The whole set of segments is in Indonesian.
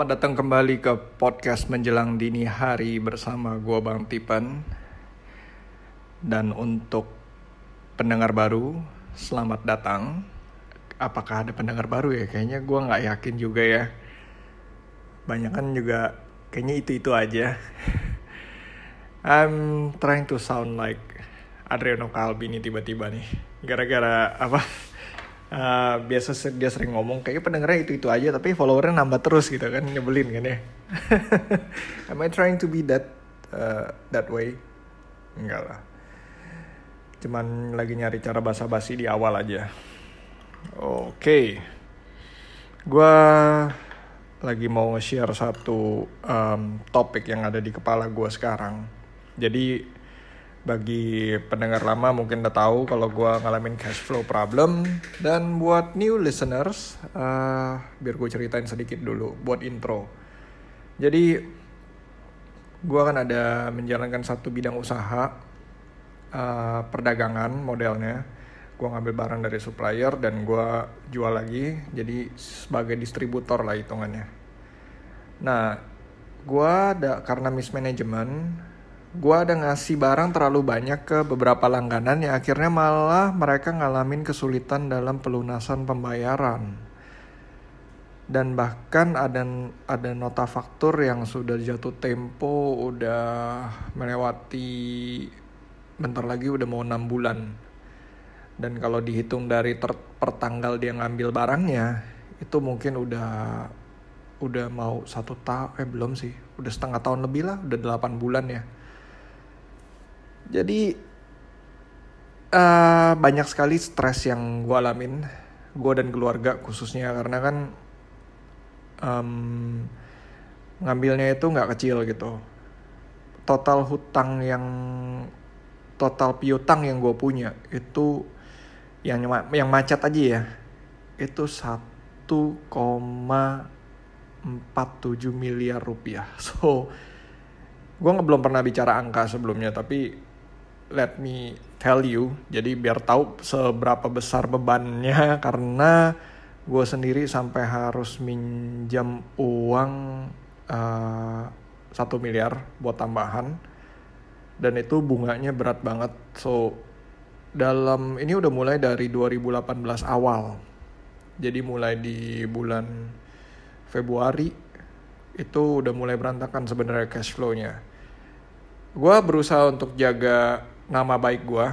Selamat datang kembali ke podcast menjelang dini hari bersama gua Bang Tipen Dan untuk pendengar baru, selamat datang. Apakah ada pendengar baru ya? Kayaknya gua nggak yakin juga ya. Banyak kan juga kayaknya itu-itu aja. I'm trying to sound like Adriano nih tiba-tiba nih. Gara-gara apa Uh, biasa dia sering ngomong kayaknya pendengarnya itu itu aja tapi followernya nambah terus gitu kan nyebelin kan ya. Am I trying to be that uh, that way? Enggak lah. Cuman lagi nyari cara basa-basi di awal aja. Oke. Okay. gua lagi mau nge-share satu um, topik yang ada di kepala gua sekarang. Jadi bagi pendengar lama mungkin udah tahu kalau gue ngalamin cash flow problem. Dan buat new listeners uh, biar gue ceritain sedikit dulu buat intro. Jadi gue kan ada menjalankan satu bidang usaha uh, perdagangan modelnya. Gue ngambil barang dari supplier dan gue jual lagi jadi sebagai distributor lah hitungannya. Nah gue ada karena mismanagement gue ada ngasih barang terlalu banyak ke beberapa langganan yang akhirnya malah mereka ngalamin kesulitan dalam pelunasan pembayaran. Dan bahkan ada ada nota faktur yang sudah jatuh tempo udah melewati bentar lagi udah mau enam bulan. Dan kalau dihitung dari ter, per tanggal dia ngambil barangnya itu mungkin udah udah mau satu tahun eh belum sih udah setengah tahun lebih lah udah delapan bulan ya jadi uh, banyak sekali stres yang gue alamin, gue dan keluarga khususnya karena kan um, ngambilnya itu nggak kecil gitu. Total hutang yang total piutang yang gue punya itu yang yang macet aja ya itu 1,47 miliar rupiah. So gue belum pernah bicara angka sebelumnya tapi let me tell you. Jadi biar tahu seberapa besar bebannya karena gue sendiri sampai harus minjam uang satu uh, miliar buat tambahan. Dan itu bunganya berat banget. So dalam ini udah mulai dari 2018 awal. Jadi mulai di bulan Februari itu udah mulai berantakan sebenarnya cash flow-nya. Gue berusaha untuk jaga nama baik gue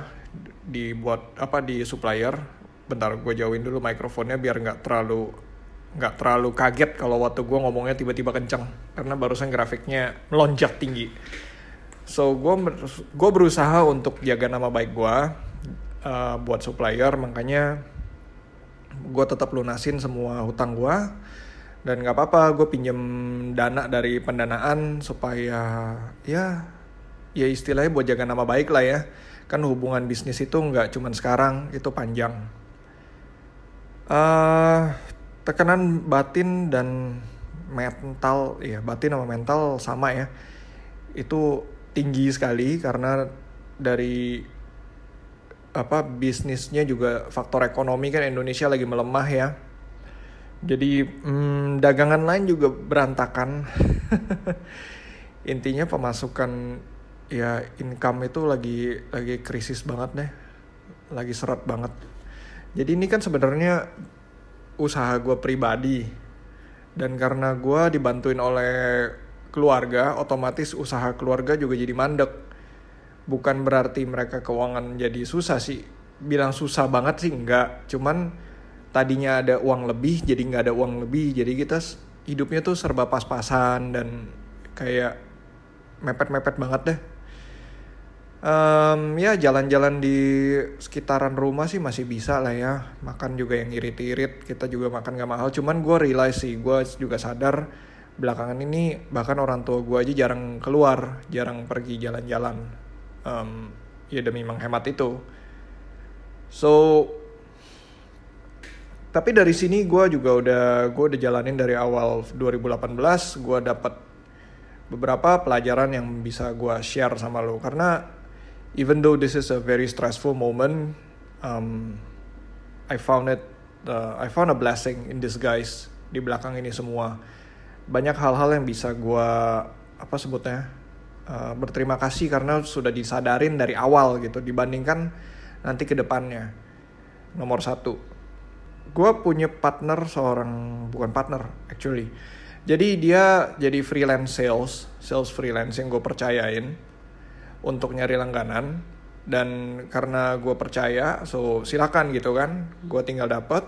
dibuat apa di supplier. Bentar gue jauhin dulu mikrofonnya biar nggak terlalu nggak terlalu kaget kalau waktu gue ngomongnya tiba-tiba kenceng. Karena barusan grafiknya melonjak tinggi. So gue gue berusaha untuk jaga nama baik gue uh, buat supplier. Makanya gue tetap lunasin semua hutang gue dan nggak apa-apa gue pinjem dana dari pendanaan supaya ya ya istilahnya buat jaga nama baik lah ya. Kan hubungan bisnis itu nggak cuman sekarang itu panjang. Uh, tekanan batin dan mental ya batin sama mental sama ya. Itu tinggi sekali karena dari apa bisnisnya juga faktor ekonomi kan Indonesia lagi melemah ya. Jadi hmm, dagangan lain juga berantakan. Intinya pemasukan ya income itu lagi lagi krisis banget deh. Lagi seret banget. Jadi ini kan sebenarnya usaha gue pribadi. Dan karena gue dibantuin oleh keluarga otomatis usaha keluarga juga jadi mandek. Bukan berarti mereka keuangan jadi susah sih. Bilang susah banget sih enggak. Cuman tadinya ada uang lebih jadi nggak ada uang lebih. Jadi kita hidupnya tuh serba pas-pasan dan kayak mepet-mepet banget deh Um, ya jalan-jalan di sekitaran rumah sih masih bisa lah ya. Makan juga yang irit-irit kita juga makan gak mahal. Cuman gue realize sih gue juga sadar belakangan ini bahkan orang tua gue aja jarang keluar jarang pergi jalan-jalan. Um, ya demi menghemat itu. So tapi dari sini gue juga udah gue udah jalanin dari awal 2018 gue dapat beberapa pelajaran yang bisa gue share sama lo. Karena even though this is a very stressful moment, um, I found it, uh, I found a blessing in disguise di belakang ini semua. Banyak hal-hal yang bisa gue apa sebutnya uh, berterima kasih karena sudah disadarin dari awal gitu dibandingkan nanti ke depannya. Nomor satu, gue punya partner seorang bukan partner actually. Jadi dia jadi freelance sales, sales freelance yang gue percayain untuk nyari langganan. Dan karena gue percaya so silakan gitu kan. Gue tinggal dapet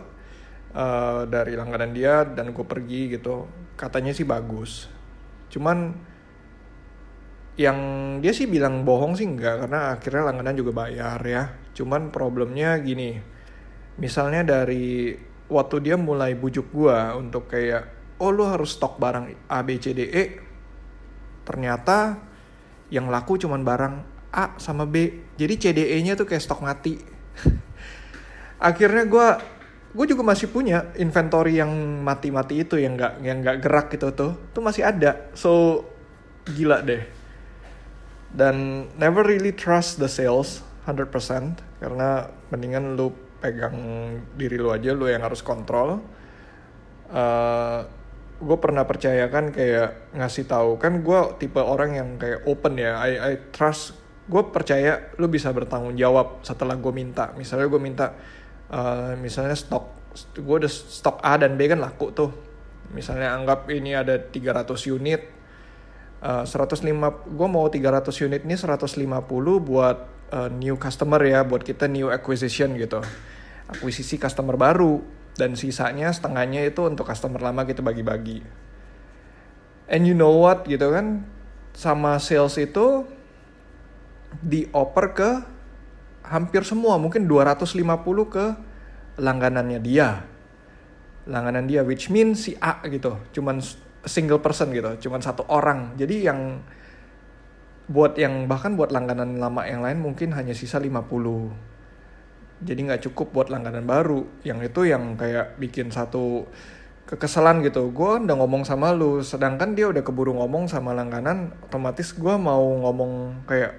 uh, dari langganan dia dan gue pergi gitu. Katanya sih bagus. Cuman yang dia sih bilang bohong sih enggak karena akhirnya langganan juga bayar ya. Cuman problemnya gini misalnya dari waktu dia mulai bujuk gue untuk kayak oh lu harus stok barang A B C D E. Ternyata yang laku cuman barang A sama B. Jadi CDE-nya tuh kayak stok mati. Akhirnya gue gue juga masih punya inventory yang mati-mati itu yang nggak yang nggak gerak gitu tuh tuh masih ada. So gila deh. Dan never really trust the sales 100% karena mendingan lu pegang diri lu aja lu yang harus kontrol. Uh, gue pernah percaya kan kayak ngasih tahu. Kan gue tipe orang yang kayak open ya. I I trust. Gue percaya lu bisa bertanggung jawab setelah gue minta. Misalnya gue minta uh, misalnya stok gue udah stok A dan B kan laku tuh. Misalnya anggap ini ada 300 unit uh, 105 gue mau 300 unit ini 150 buat uh, new customer ya buat kita new acquisition gitu. Akuisisi customer baru dan sisanya setengahnya itu untuk customer lama kita bagi-bagi. And you know what gitu kan? Sama sales itu dioper ke hampir semua mungkin 250 ke langganannya dia. Langganan dia which means si A gitu. Cuman single person gitu. Cuman satu orang. Jadi yang buat yang bahkan buat langganan lama yang lain mungkin hanya sisa 50 jadi nggak cukup buat langganan baru. Yang itu yang kayak bikin satu kekesalan gitu. Gue udah ngomong sama lu sedangkan dia udah keburu ngomong sama langganan otomatis gue mau ngomong kayak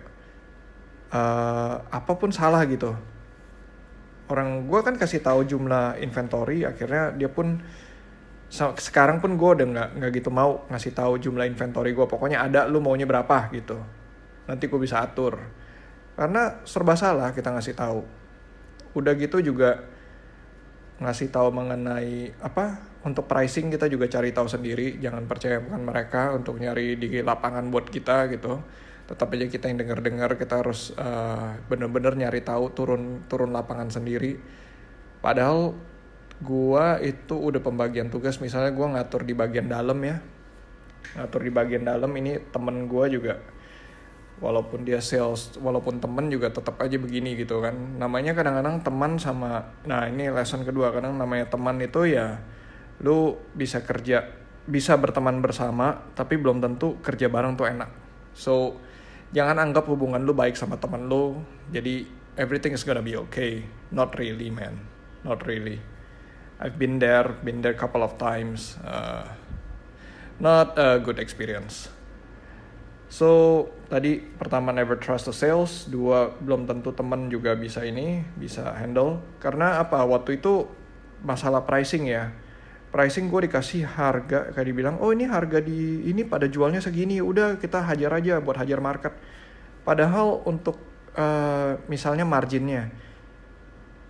uh, apa pun salah gitu. Orang gue kan kasih tahu jumlah inventory akhirnya dia pun sekarang pun gue udah nggak nggak gitu mau ngasih tahu jumlah inventory gue pokoknya ada lu maunya berapa gitu. Nanti gue bisa atur. Karena serba salah kita ngasih tahu udah gitu juga ngasih tahu mengenai apa untuk pricing kita juga cari tahu sendiri. Jangan percaya bukan mereka untuk nyari di lapangan buat kita gitu. Tetap aja kita yang dengar-dengar kita harus uh, bener-bener nyari tahu turun turun lapangan sendiri. Padahal gua itu udah pembagian tugas. Misalnya gua ngatur di bagian dalam ya. Ngatur di bagian dalam ini temen gua juga walaupun dia sales walaupun temen juga tetap aja begini gitu kan. Namanya kadang-kadang teman sama nah ini lesson kedua kadang namanya teman itu ya lu bisa kerja bisa berteman bersama tapi belum tentu kerja bareng tuh enak. So jangan anggap hubungan lu baik sama teman lu jadi everything is gonna be okay. Not really man. Not really. I've been there been there couple of times uh, not a good experience So tadi pertama never trust the sales, dua belum tentu teman juga bisa ini bisa handle. Karena apa? Waktu itu masalah pricing ya. Pricing gue dikasih harga kayak dibilang oh ini harga di ini pada jualnya segini udah kita hajar aja buat hajar market. Padahal untuk uh, misalnya marginnya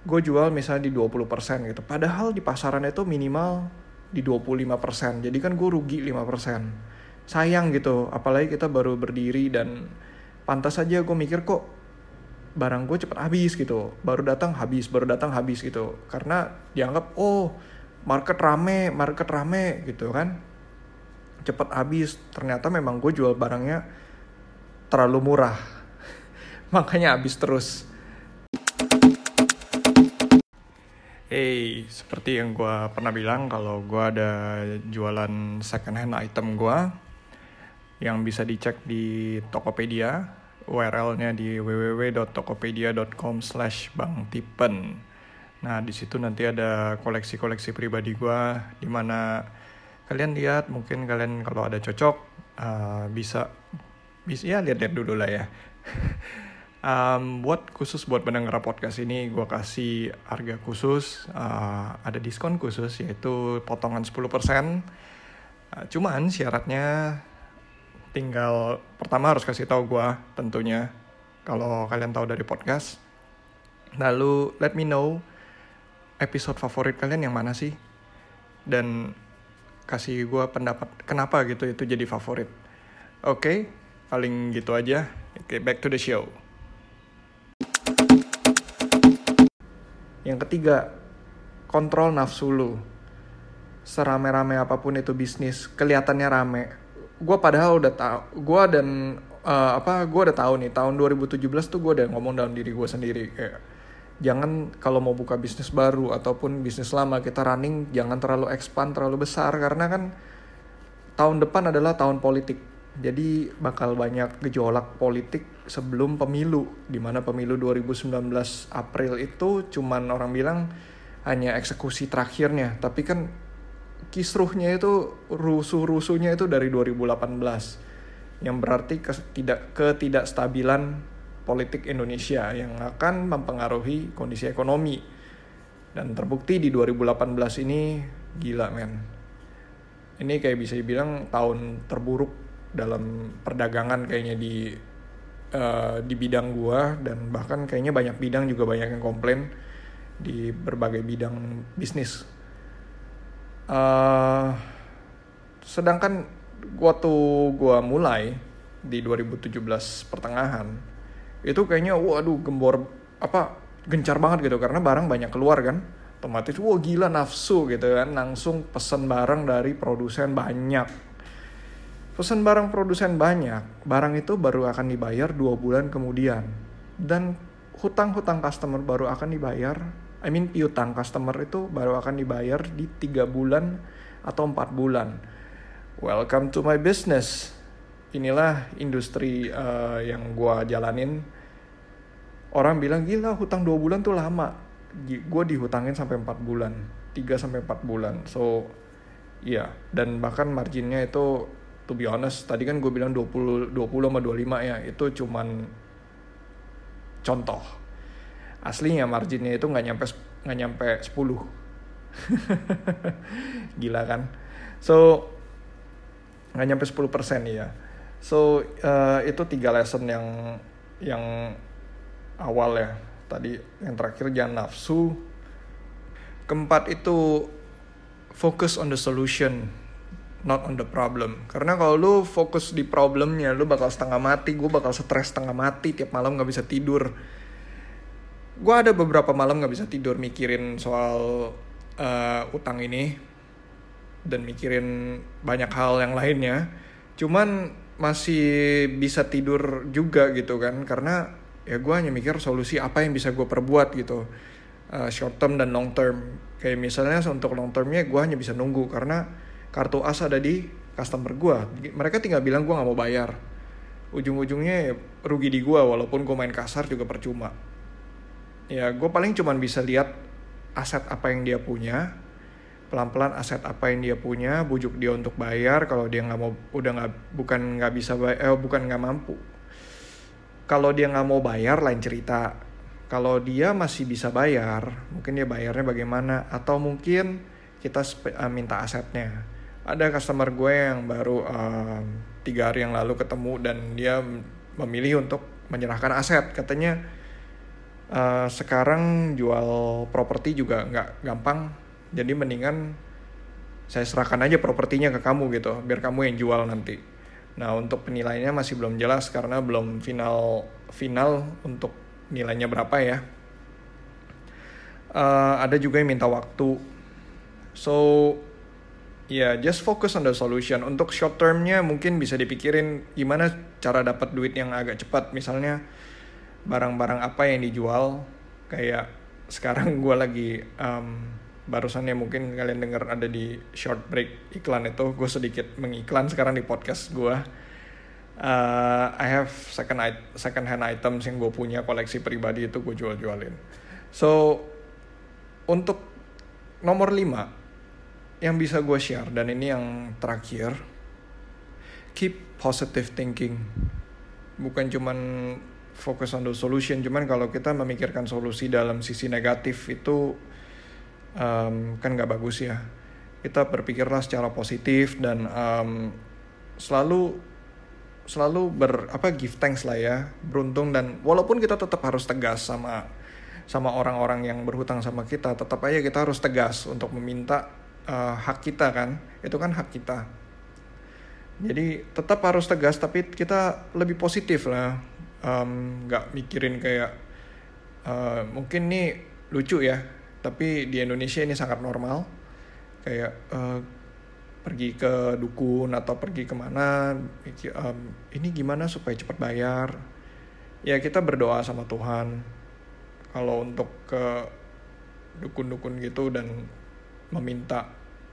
gue jual misalnya di 20% gitu. Padahal di pasaran itu minimal di 25% jadi kan gue rugi 5% sayang gitu. Apalagi kita baru berdiri dan pantas saja gue mikir kok barang gue cepet habis? gitu. Baru datang habis. Baru datang habis. gitu. Karena dianggap oh market rame market rame. gitu kan. Cepet habis. Ternyata memang gue jual barangnya terlalu murah. Makanya habis terus. Hey, seperti yang gue pernah bilang kalau gue ada jualan second hand item gue yang bisa dicek di Tokopedia, URL-nya di www.tokopedia.com slash bangtipen. Nah, di situ nanti ada koleksi-koleksi pribadi gue, di mana kalian lihat, mungkin kalian kalau ada cocok, uh, bisa, bisa ya lihat-lihat dulu lah ya. um, buat khusus buat pendengar podcast ini gue kasih harga khusus uh, ada diskon khusus yaitu potongan 10% uh, cuman syaratnya tinggal pertama harus kasih tahu gue tentunya. Kalau kalian tahu dari podcast. Lalu let me know episode favorit kalian yang mana sih? Dan kasih gue pendapat kenapa gitu itu jadi favorit. Oke okay, paling gitu aja. Oke okay, back to the show. Yang ketiga, kontrol nafsu lu. Serame-rame apa pun itu bisnis, kelihatannya rame. Gue padahal udah tahu, gue dan uh, apa, gue udah tahu nih tahun 2017 tuh gue udah ngomong dalam diri gue sendiri kayak jangan kalau mau buka bisnis baru ataupun bisnis lama kita running jangan terlalu expand terlalu besar. Karena kan tahun depan adalah tahun politik. Jadi bakal banyak gejolak politik sebelum pemilu di mana pemilu 2019 April itu cuman orang bilang hanya eksekusi terakhirnya. Tapi kan kisruhnya itu rusuh-rusuhnya itu dari 2018 yang berarti tidak ketidakstabilan politik Indonesia yang akan mempengaruhi kondisi ekonomi. Dan terbukti di 2018 ini gila men. Ini kayak bisa dibilang tahun terburuk dalam perdagangan kayaknya di uh, di bidang gua dan bahkan kayaknya banyak bidang juga banyak yang komplain di berbagai bidang bisnis. Uh, sedangkan waktu gua mulai di 2017 pertengahan itu kayaknya waduh gembor apa gencar banget gitu. Karena barang banyak keluar kan otomatis wah gila nafsu gitu kan. Langsung pesen barang dari produsen banyak. Pesan barang produsen banyak, barang itu baru akan dibayar dua bulan kemudian. Dan hutang-hutang customer baru akan dibayar, I mean piutang customer itu baru akan dibayar di tiga bulan atau empat bulan. Welcome to my business. Inilah industri uh, yang gua jalanin. Orang bilang gila hutang dua bulan tuh lama. Gue dihutangin sampai empat bulan, 3 sampai empat bulan. So, iya, dan bahkan marginnya itu to be honest tadi kan gue bilang 20 20 sama 25 ya itu cuman contoh aslinya marginnya itu nggak nyampe nggak nyampe 10 gila kan? So nggak nyampe 10 persen ya so uh, itu tiga lesson yang yang awal ya. Tadi yang terakhir jangan nafsu. Keempat itu focus on the solution not on the problem. Karena kalau lu fokus di problemnya lu bakal setengah mati gue bakal stres setengah mati tiap malam nggak bisa tidur gue ada beberapa malam nggak bisa tidur mikirin soal uh, utang ini dan mikirin banyak hal yang lainnya. Cuman masih bisa tidur juga gitu kan karena ya gue hanya mikir solusi apa yang bisa gue perbuat gitu uh, short term dan long term. Kayak misalnya untuk long termnya gue hanya bisa nunggu karena kartu as ada di customer gue mereka tinggal bilang gue nggak mau bayar. Ujung-ujungnya ya rugi di gue walaupun gue main kasar juga percuma ya gue paling cuman bisa lihat aset apa yang dia punya pelan-pelan aset apa yang dia punya bujuk dia untuk bayar kalau dia nggak mau udah nggak bukan nggak bisa bayar eh, bukan nggak mampu. Kalau dia nggak mau bayar lain cerita. Kalau dia masih bisa bayar mungkin dia bayarnya bagaimana? Atau mungkin kita uh, minta asetnya. Ada customer gue yang baru um, tiga hari yang lalu ketemu dan dia memilih untuk menyerahkan aset. Katanya uh, sekarang jual properti juga nggak gampang jadi mendingan saya serahkan aja propertinya ke kamu gitu biar kamu yang jual nanti nah untuk penilaiannya masih belum jelas karena belum final final untuk nilainya berapa ya uh, ada juga yang minta waktu so Ya, yeah, just focus on the solution. Untuk short termnya mungkin bisa dipikirin gimana cara dapat duit yang agak cepat. Misalnya barang-barang apa yang dijual. Kayak sekarang gue lagi um, barusannya mungkin kalian dengar ada di short break iklan itu. Gue sedikit mengiklan sekarang di podcast gue uh, I have second second hand items yang gue punya koleksi pribadi itu gue jual-jualin. So untuk nomor 5 yang bisa gue share dan ini yang terakhir keep positive thinking. Bukan cuman fokus on the solution. Cuman kalau kita memikirkan solusi dalam sisi negatif itu um, kan nggak bagus ya. Kita berpikirlah secara positif dan um, selalu selalu ber apa give thanks lah ya. Beruntung dan walaupun kita tetap harus tegas sama sama orang-orang yang berhutang sama kita tetap aja kita harus tegas untuk meminta uh, hak kita kan. Itu kan hak kita. Jadi tetap harus tegas tapi kita lebih positif lah nggak um, mikirin kayak uh, mungkin nih lucu ya tapi di Indonesia ini sangat normal. Kayak uh, pergi ke dukun atau pergi ke mana um, ini gimana supaya cepat bayar. Ya kita berdoa sama Tuhan. Kalau untuk ke dukun-dukun gitu dan meminta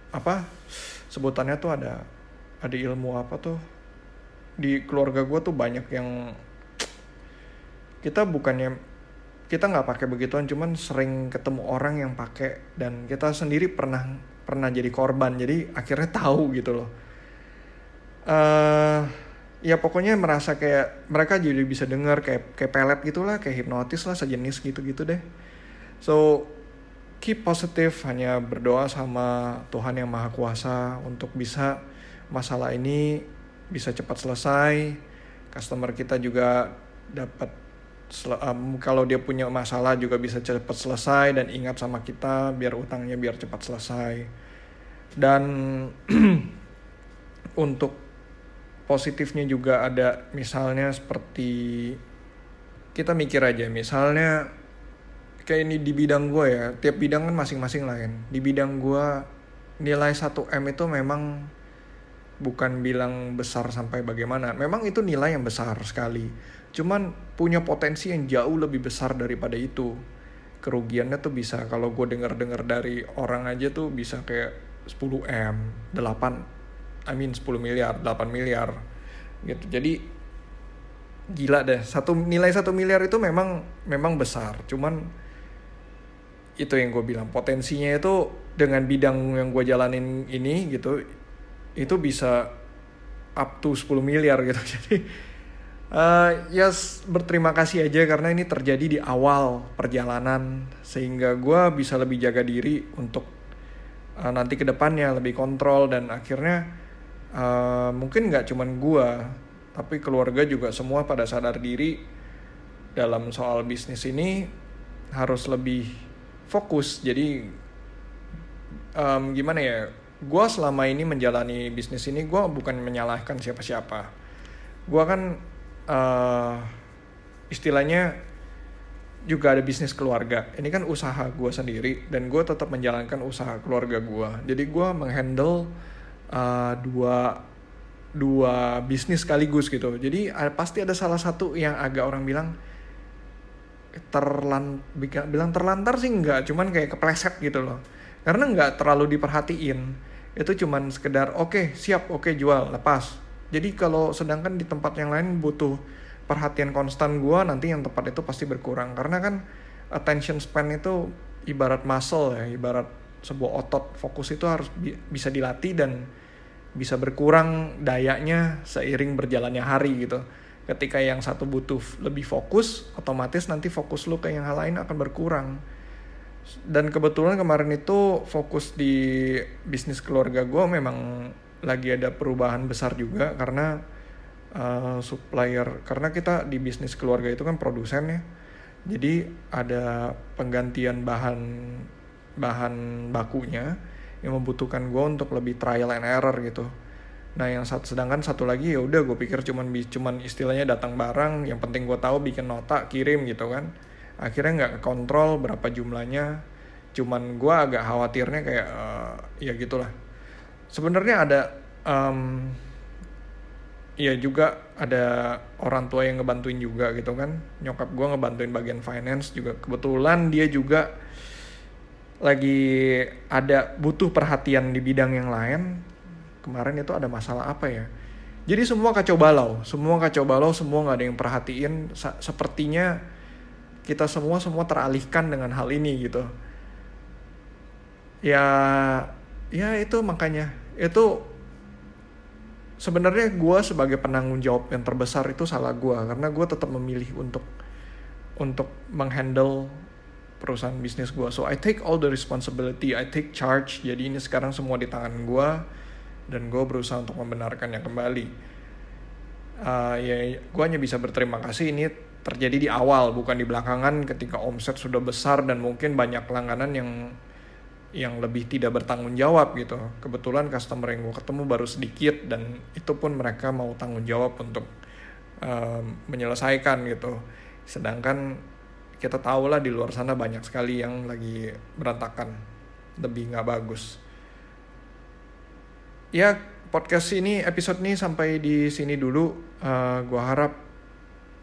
apa sebutannya tuh ada ada ilmu apa tuh? Di keluarga gue tuh banyak yang kita bukannya kita nggak pakai begituan cuman sering ketemu orang yang pakai dan kita sendiri pernah pernah jadi korban jadi akhirnya tahu gitu loh. Uh, ya pokoknya merasa kayak mereka jadi bisa dengar kayak kayak pelet gitulah kayak hipnotis lah sejenis gitu gitu deh. So keep positive hanya berdoa sama Tuhan yang maha kuasa untuk bisa masalah ini bisa cepat selesai. Customer kita juga dapat um, kalau dia punya masalah juga bisa cepat selesai dan ingat sama kita biar utangnya biar cepat selesai. Dan untuk positifnya juga ada misalnya seperti kita mikir aja misalnya kayak ini di bidang gue ya tiap bidang kan masing-masing lain di bidang gue nilai 1M itu memang bukan bilang besar sampai bagaimana. Memang itu nilai yang besar sekali cuman punya potensi yang jauh lebih besar daripada itu. Kerugiannya tuh bisa kalau gue denger dengar dari orang aja tuh bisa kayak 10 m 8 I mean 10 miliar 8 miliar gitu. Jadi gila deh. Satu nilai satu miliar itu memang memang besar. Cuman itu yang gue bilang potensinya itu dengan bidang yang gue jalanin ini gitu itu bisa up to 10 miliar gitu. Jadi Uh, ya yes, berterima kasih aja karena ini terjadi di awal perjalanan sehingga gue bisa lebih jaga diri untuk uh, nanti ke depannya lebih kontrol dan akhirnya uh, mungkin nggak cuman gue tapi keluarga juga semua pada sadar diri dalam soal bisnis ini harus lebih fokus. Jadi um, gimana ya gue selama ini menjalani bisnis ini gue bukan menyalahkan siapa-siapa. Gue kan uh, istilahnya juga ada bisnis keluarga. Ini kan usaha gue sendiri dan gue tetap menjalankan usaha keluarga gue. Jadi gue menghandle uh, dua dua bisnis sekaligus gitu. Jadi uh, pasti ada salah satu yang agak orang bilang terlan bilang terlantar sih enggak, cuman kayak kepleset gitu loh. Karena nggak terlalu diperhatiin. Itu cuman sekedar oke okay, siap oke okay, jual lepas jadi kalau sedangkan di tempat yang lain butuh perhatian konstan gue nanti yang tepat itu pasti berkurang. Karena kan attention span itu ibarat muscle ya ibarat sebuah otot. Fokus itu harus bi bisa dilatih dan bisa berkurang dayanya seiring berjalannya hari gitu. Ketika yang satu butuh lebih fokus otomatis nanti fokus lu ke yang hal lain akan berkurang. Dan kebetulan kemarin itu fokus di bisnis keluarga gue memang lagi ada perubahan besar juga karena uh, supplier karena kita di bisnis keluarga itu kan produsen ya. Jadi ada penggantian bahan bahan bakunya yang membutuhkan gue untuk lebih trial and error gitu. Nah yang satu sedangkan satu lagi ya udah gue pikir cuman cuman istilahnya datang barang yang penting gue tahu bikin nota kirim gitu kan. Akhirnya nggak kontrol berapa jumlahnya cuman gue agak khawatirnya kayak uh, ya gitulah sebenarnya ada um, ya juga ada orang tua yang ngebantuin juga gitu kan. Nyokap gue ngebantuin bagian finance juga. Kebetulan dia juga lagi ada butuh perhatian di bidang yang lain. Kemarin itu ada masalah apa ya? Jadi semua kacau balau. Semua kacau balau semua nggak ada yang perhatiin. Sepertinya kita semua semua teralihkan dengan hal ini gitu. Ya ya itu makanya itu sebenarnya gue sebagai penanggung jawab yang terbesar itu salah gue karena gue tetap memilih untuk untuk menghandle perusahaan bisnis gue. So I take all the responsibility, I take charge. Jadi ini sekarang semua di tangan gue dan gue berusaha untuk membenarkannya kembali. Uh, ya gue hanya bisa berterima kasih ini terjadi di awal bukan di belakangan ketika omset sudah besar dan mungkin banyak langganan yang yang lebih tidak bertanggung jawab gitu. Kebetulan customer yang gue ketemu baru sedikit dan itu pun mereka mau tanggung jawab untuk uh, menyelesaikan gitu. Sedangkan kita tahu lah di luar sana banyak sekali yang lagi berantakan lebih nggak bagus ya podcast ini episode ini sampai di sini dulu uh, gua harap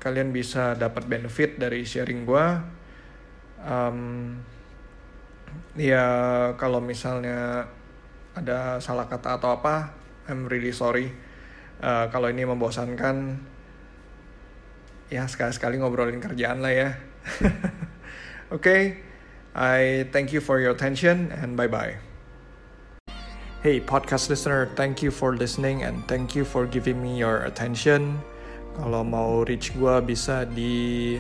kalian bisa dapat benefit dari sharing gua um, ya kalau misalnya ada salah kata atau apa I'm really sorry uh, kalau ini membosankan ya sekali-sekali ngobrolin kerjaan lah ya okay, I thank you for your attention and bye bye. Hey, podcast listener, thank you for listening and thank you for giving me your attention. Kalau mau reach gue bisa di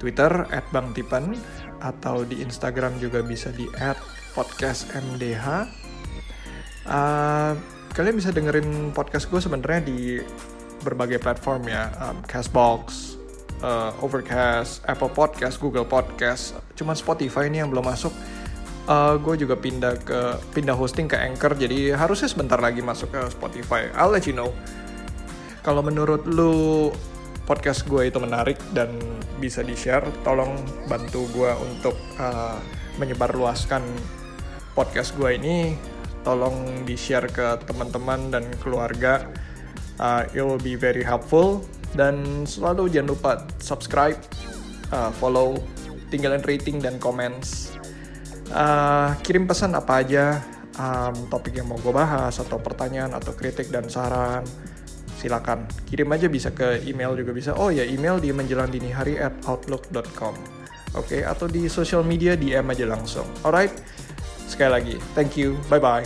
Twitter at Bang Tipan atau di Instagram juga bisa di podcastmdh. Uh, kalian bisa dengerin podcast gue sebenarnya di berbagai platform ya, um, Castbox, uh, Overcast, Apple Podcast, Google Podcast. Cuman Spotify ini yang belum masuk. Uh, gue juga pindah ke pindah hosting ke Anchor, jadi harusnya sebentar lagi masuk ke Spotify. I'll let you know. Kalau menurut lu podcast gue itu menarik dan bisa di share, tolong bantu gue untuk uh, menyebarluaskan podcast gue ini. Tolong di share ke teman-teman dan keluarga. Uh, it will be very helpful dan selalu jangan lupa subscribe, uh, follow, tinggalin rating dan comments. Uh, kirim pesan apa aja, um, topik yang mau gue bahas, atau pertanyaan, atau kritik dan saran. Silakan kirim aja bisa ke email juga bisa. Oh ya email di menjelang dini hari at outlook.com. Oke, okay, atau di social media DM aja langsung. Alright, sekali lagi, thank you, bye bye.